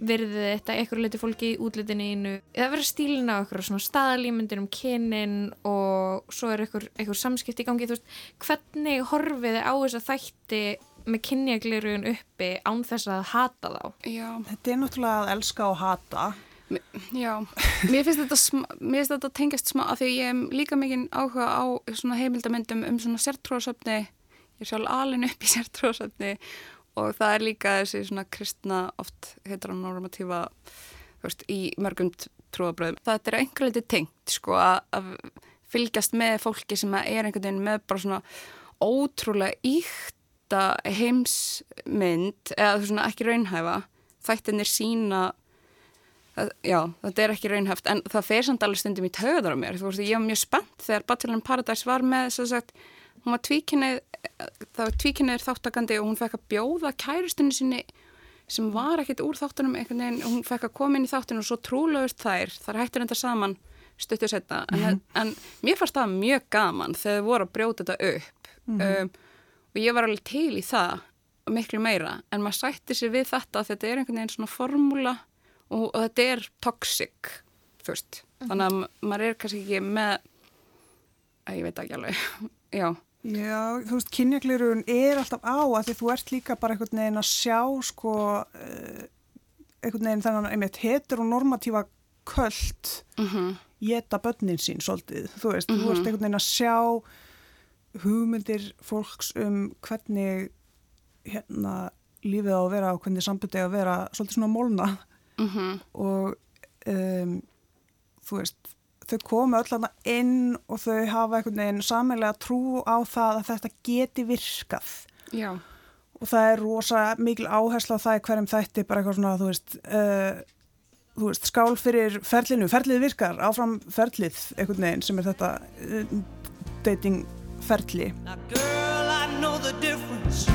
virðið þetta einhverju leiti fólki í útlitinni einu eða vera stílina á einhverju svona staðalímyndir um kynin og svo er einhver, einhver samskipti í gangi þú veist, hvernig horfið á þessa þætti með kynjaglirun uppi án þess að hata þá Já. Þetta er náttúrulega að elska og hata. Já, mér finnst þetta, sma, mér finnst þetta tengjast smá af því ég hef líka mikinn áhuga á svona heimildamöndum um svona sértróðsöfni ég er sjálf alin upp í sértróðsöfni og það er líka þessi svona kristna oft þú veist, í mörgum trúabröðum. Það er einhver leiti tengt sko að, að fylgjast með fólki sem er einhvern veginn með bara svona ótrúlega íkta heimsmynd eða svona ekki raunhæfa. Þættinir sína að, já, þetta er ekki raunhæft en það fer samt alveg stundum í töðar á mér þú veist, ég var mjög spennt þegar Bachelor in Paradise var með þess að hún var tvíkinnið það var tvíkinniður þáttakandi og hún fekk að bjóða kærustunni sinni sem var ekkit úr þáttunum veginn, hún fekk að koma inn í þáttinu og svo trúlaust þær, þar hættir enda saman stuttu setna, en, Mhm. en mér fannst það mjög gaman þegar þau voru að brjóta þetta upp Mhm. um, og ég var alveg til í það miklu meira, en maður sætti sér við þetta þetta er einhvern veginn svona formúla og, og þetta er toxic fyrst, þannig að ma- maður er kannski ekki með að ég veit ekki alveg. Já, Já, þú veist, kynjaglirun er alltaf á að því þú ert líka bara einhvern veginn að sjá sko uh, einhvern veginn þennan einmitt heteronormatífa köld Mhm. geta börnin sín svolítið, þú veist, þú Mhm. ert einhvern veginn að sjá hugmyndir fólks um hvernig hérna lífið á að vera og hvernig sambundið á að vera svolítið svona mólna mhm, og um, þú veist þau komu öll hana inn og þau hafa einhvern veginn sameilega trú á það að þetta geti virkað. Já. Og það er rosa mikil áhersla á það í hverjum þætti bara eitthvað svona þú veist, uh, þú veist skál fyrir ferlinu, ferlið virkar áfram ferlið einhvern veginn sem er þetta uh, dating ferli Girl, I know the difference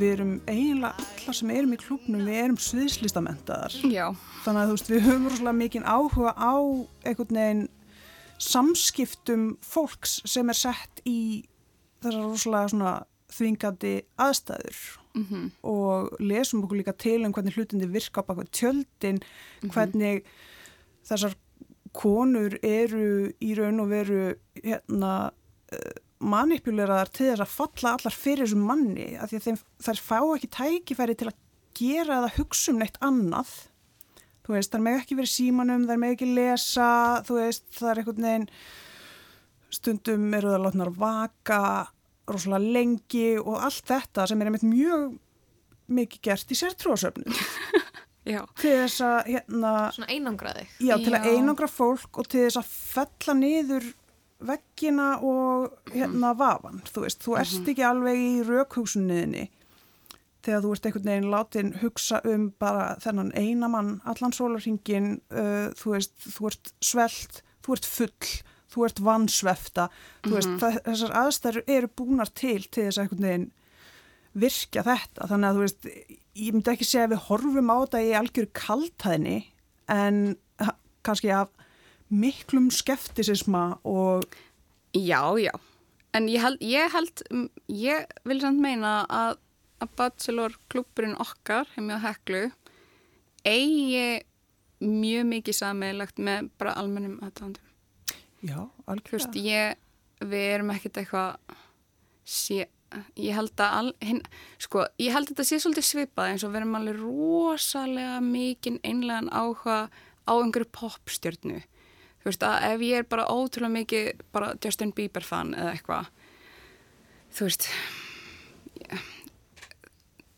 við erum eiginlega allar sem erum í klubnum, við erum sviðslistamentaðar. Já. Þannig að þú veist, við höfum rosalega mikinn áhuga á einhvern veginn samskiptum fólks sem er sett í þessar rosalega svona þvingandi aðstæður Mhm. og lesum okkur líka til um hvernig hlutindi virka bakveg tjöldin, hvernig þessar konur eru í raun og veru hérna manipuleraðar til þess að falla allar fyrir þessum manni af því að þær fá ekki tækifæri til að gera eða hugsa um neitt annað þú veist, þær með ekki verið símanum þær með ekki lesa, þú veist það er einhvern veginn stundum eru það látnar vaka rosalega lengi og allt þetta sem er einmitt mjög mikið gert í sértrúasöfnum Já. til þess að hérna, Svona einangraði. já, til að Já. einangra fólk og til þess að fella niður veggina og hérna vafan, þú veist, þú ert Mhm. ekki alveg í raukhugsunniðinni þegar þú ert einhvern veginn látin hugsa um bara þennan einamann allan sólarhingin, uh, þú veist þú ert svelt, þú ert full þú ert vannsvefta þú veist, Mhm. það, þessar aðstæður eru búnar til til þess að einhvern veginn virkja þetta, þannig að þú veist ég myndi ekki segja að við horfum á þetta í algjör kaltæðni en kannski af miklum skeftisisma og Já, já. En ég held, ég held, ég vil samt meina að, að Bachelor klubburinn okkar, hefði á heklu, eigi mjög mikið sameigilegt með bara almennum aðdándum. já, Þú algjörlega veist, ég, við erum ekkert eitthvað, sé, ég held að, al, hinn, sko, ég held að þetta sé svolítið svipað eins og við erum alveg rosalega mikinn einlegan áhuga á einhverju popstjörnu. Þú veist, að ef ég er bara ótrúlega mikið bara Justin Bieber fan eða eitthvað, þú veist,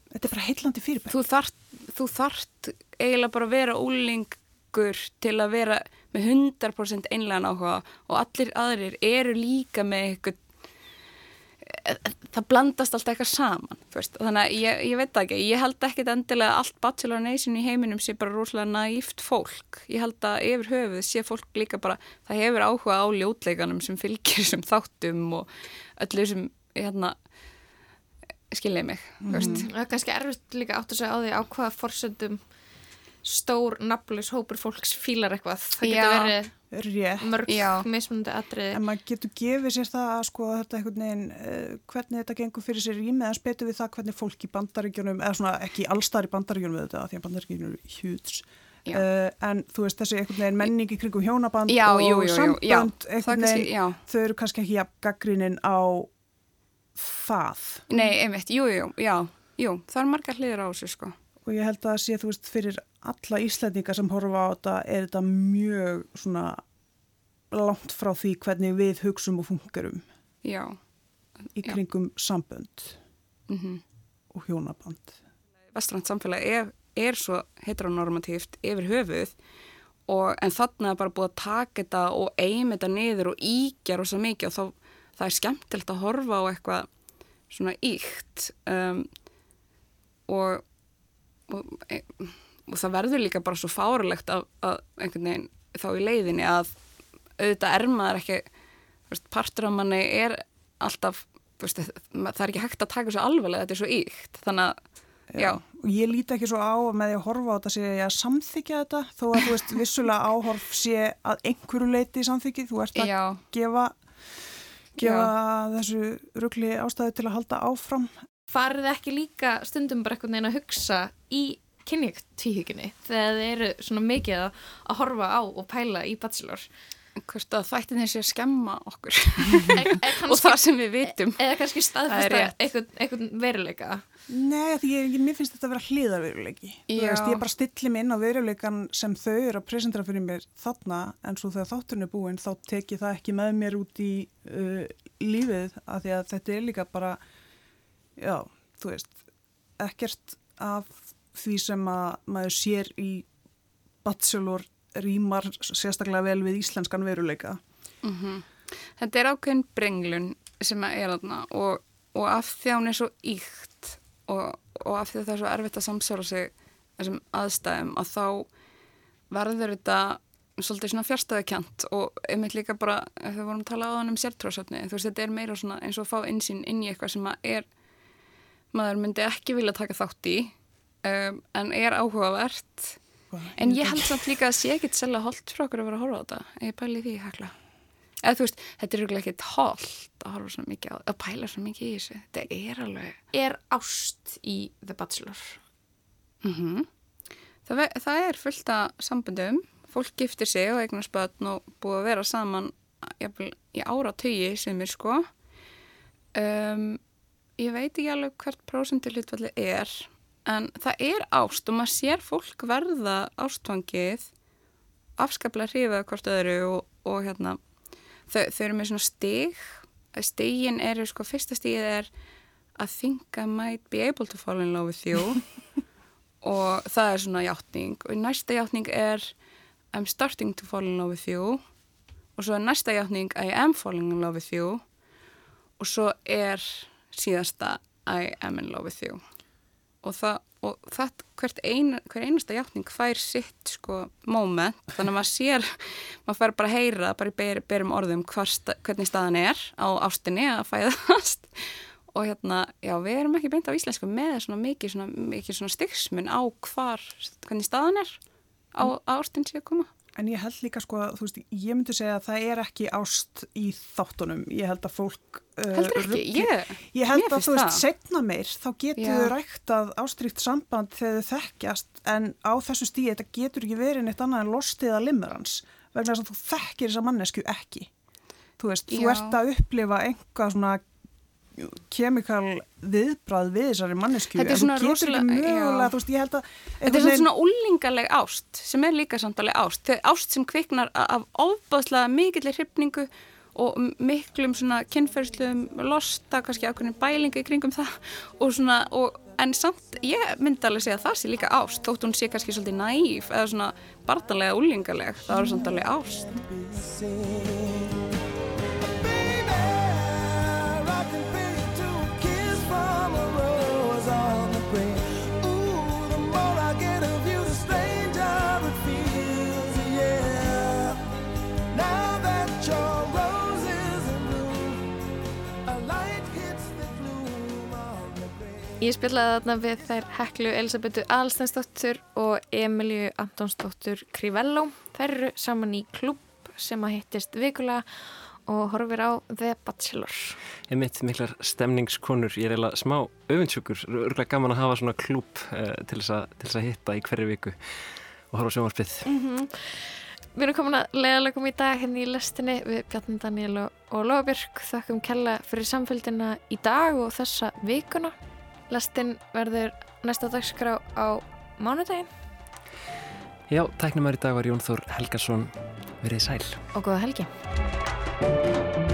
Þetta er bara heillandi fyrirbæri. þú þart, þú þart eiginlega bara að vera úlingur til að vera með 100% einlegan áhuga og allir aðrir eru líka með eitthvað það blandast alltaf eitthvað saman þannig að ég, ég veit ekki. Ég held ekki endilega að allt Bachelor Nation í heiminum sé bara rosalega naíft fólk. Ég held að yfir höfuð sé fólk líka bara það hefur áhuga á ljótleikanum sem fylgir sem þáttum og öllu sem hérna skiljið mig, mm veist. Það er kannski erfitt líka átt að segja á því á hvaða forsöndum stór nafnlaus hópur fólks fílar eitthvað. Það getur verið Rétt. mörg Já. mismunandi atriði. En maður getur gefið sér það að sko þetta einhvern veginn, uh, hvernig þetta gengur fyrir sér í meðan spetur við það hvernig fólk í bandaríkjunum, eða svona ekki allstar í bandaríkjunum við þetta, því að bandaríkjunum eru hjúts. Uh, en þú veist þessi einhvern veginn menning í kringum hjónaband Já, og jú, jú, jú, sambönd já. Einhvern veginn, þau eru kannski ekki jafn gaggrínin á það Nei, einmitt, jú, jú, já, jú, það er margar hliðir á þessu, sko. Og ég held að það sé þú veist fyrir alla Íslandinga sem horfa á þetta er þetta mjög svona langt frá því hvernig við hugsum og fungerum Já. í Já. kringum sambönd Mm og hjónaband. Vestrænt samfélag er, er svo heteronormatíft yfir höfuð og, en þannig er bara búið að taka þetta og eim þetta niður og íkja rosa mikið og þá, það er skemmtilegt að horfa á eitthvað svona íkt um, og, og, og það verður líka bara svo fárulegt að, að einhvern veginn þá í leiðinni að auðvitað er maður ekki veist, partur af manni er alltaf veist, það er ekki hægt að taka svo alveg þetta er svo íkt þannig að Já. og ég líti ekki svo á með því að horfa á þetta sé ég að samþykja þetta þó að þú veist vissulega áhorf sé að einhverju leiti í samþykji, þú ert að Já. gefa, gefa þessu ruggli ástæðu til að halda áfram Farið ekki líka stundum bara einhvern veginn að hugsa í kynjögtvíhygginu þegar þið eru svona mikið að, að horfa á og pæla í bachelor? Hvort að þættin þessi að skemma okkur. Og það sem við vitum. Eða kannski staðfesta einhvern, einhvern veruleika? Nei, því ég, mér finnst þetta að vera hlýðarveruleiki veist, ég bara stilli mig inn á veruleikan sem þau eru að presentera fyrir mér þarna en svo þegar þátturinn er búinn þá tek ég það ekki með mér út í uh, lífið af því að þetta er líka bara já, þú veist ekkert af því sem að maður sér í bachelor rýmar sérstaklega vel við íslenskan veruleika. Mm -hmm. Þetta er ákveðin brenglun sem er þarna og, og af því að hún er svo íkt og, og af því að það er svo erfitt að samsvara sig þessum aðstæðum að þá verður þetta svolítið svona fjárstæðakjant og einmitt líka bara, við vorum að tala á hann um sértróðsöfni, þú veist, þetta er meira svona eins og að fá einsýn inn í eitthvað sem að er maður myndi ekki vilja taka þátt í um, en er áhugavert En ég held samt líka að sé ekkit selga holdt frá okkur að vera að horfa á þetta. Ég pæli því hekla. Eða þú veist, þetta er rúglega ekkit holdt að horfa svo mikið á, að pæla svo mikið í þessu. Þetta er alveg... Er ást í The Bachelor? Mm -hmm. það, það er fullt af sambundum. Fólk giftir sig og eignar spötn og búið að vera saman jafnvel, í ára tögi sem er sko. Um, ég veit ekki alveg hvert prósentilutvalli er en það er ást og maður sér fólk verða ástfangið afskaplega hrifað hvort öðru og, og hérna þau, þau eru með svona stig. Stigin eru sko, fyrsta stigið er I think I might be able to fall in love with you. Og það er svona hjáttning og næsta hjáttning er I'm starting to fall in love with you. Og svo er næsta hjáttning I am falling in love with you. Og svo er síðasta I am in love with you. Og það og það, ein, hver einasta hjáttning fær sitt sko moment, þannig að maður sér maður fær bara að heyra, bara í ber, berum orðum hvar, hvernig staðan er á ástinni að fæðast. Og hérna, já, við erum ekki beint á íslensku með svona mikið svona, mikið svona styggsmun á hvar, hvernig staðan er á, á ástin sé að koma En ég held líka sko, þú veist, ég myndi segja að það er ekki ást í þáttunum. Ég held að fólk... Uh, Heldur ekki, ég, ég held að þú veist, setna meir, þá getur þau rægt að ástrykt samband þegar þau þekkjast, en á þessu stíði þetta getur ekki verið neitt annað en lostið að limmerans, vegna þess að þú þekkir þessa mannesku ekki. Þú veist, Já. þú ert að upplifa einhvað svona kemikal viðbrað við þessari mannesku þetta er svona rosalega þetta er svona úlingaleg ást sem er líka samtalið ást. Þegar ást sem kviknar af ofbáðslega mikillir hrypningu og miklum svona kynferðsluðum losta, kannski ákveðin bælinga í kringum það og svona og, en samt, ég myndi alveg segja að það sé líka ást þótt hún sé kannski svolítið næf eða svona barndalega úlingaleg það er samtalið ást Ég spilaði þarna við þær Heklu Elisabetu Alstensdóttur og Emilju Antonsdóttur Crivello. Þær eru saman í klúb sem að hittist vikulega og horfir á The Bachelor. Ég mitt miklar stemningskonur, ég er eiginlega smá öfinsjúkur, örgulega gaman að hafa svona klúb uh, til þess að hitta í hverju viku og horfa á sjónvarpið. Mm -hmm. Við erum komin að leiðalegum í dag hérna í lestinni við Bjarni Daniel og, Lofabjörg. Þakkum kella fyrir samfélgina í dag og þessa vikuna. Lastinn verður næsta dagskrá á mánudaginn. Já, tæknum í dag var Jón Þór Helgason verið sæl. Og góða helgi.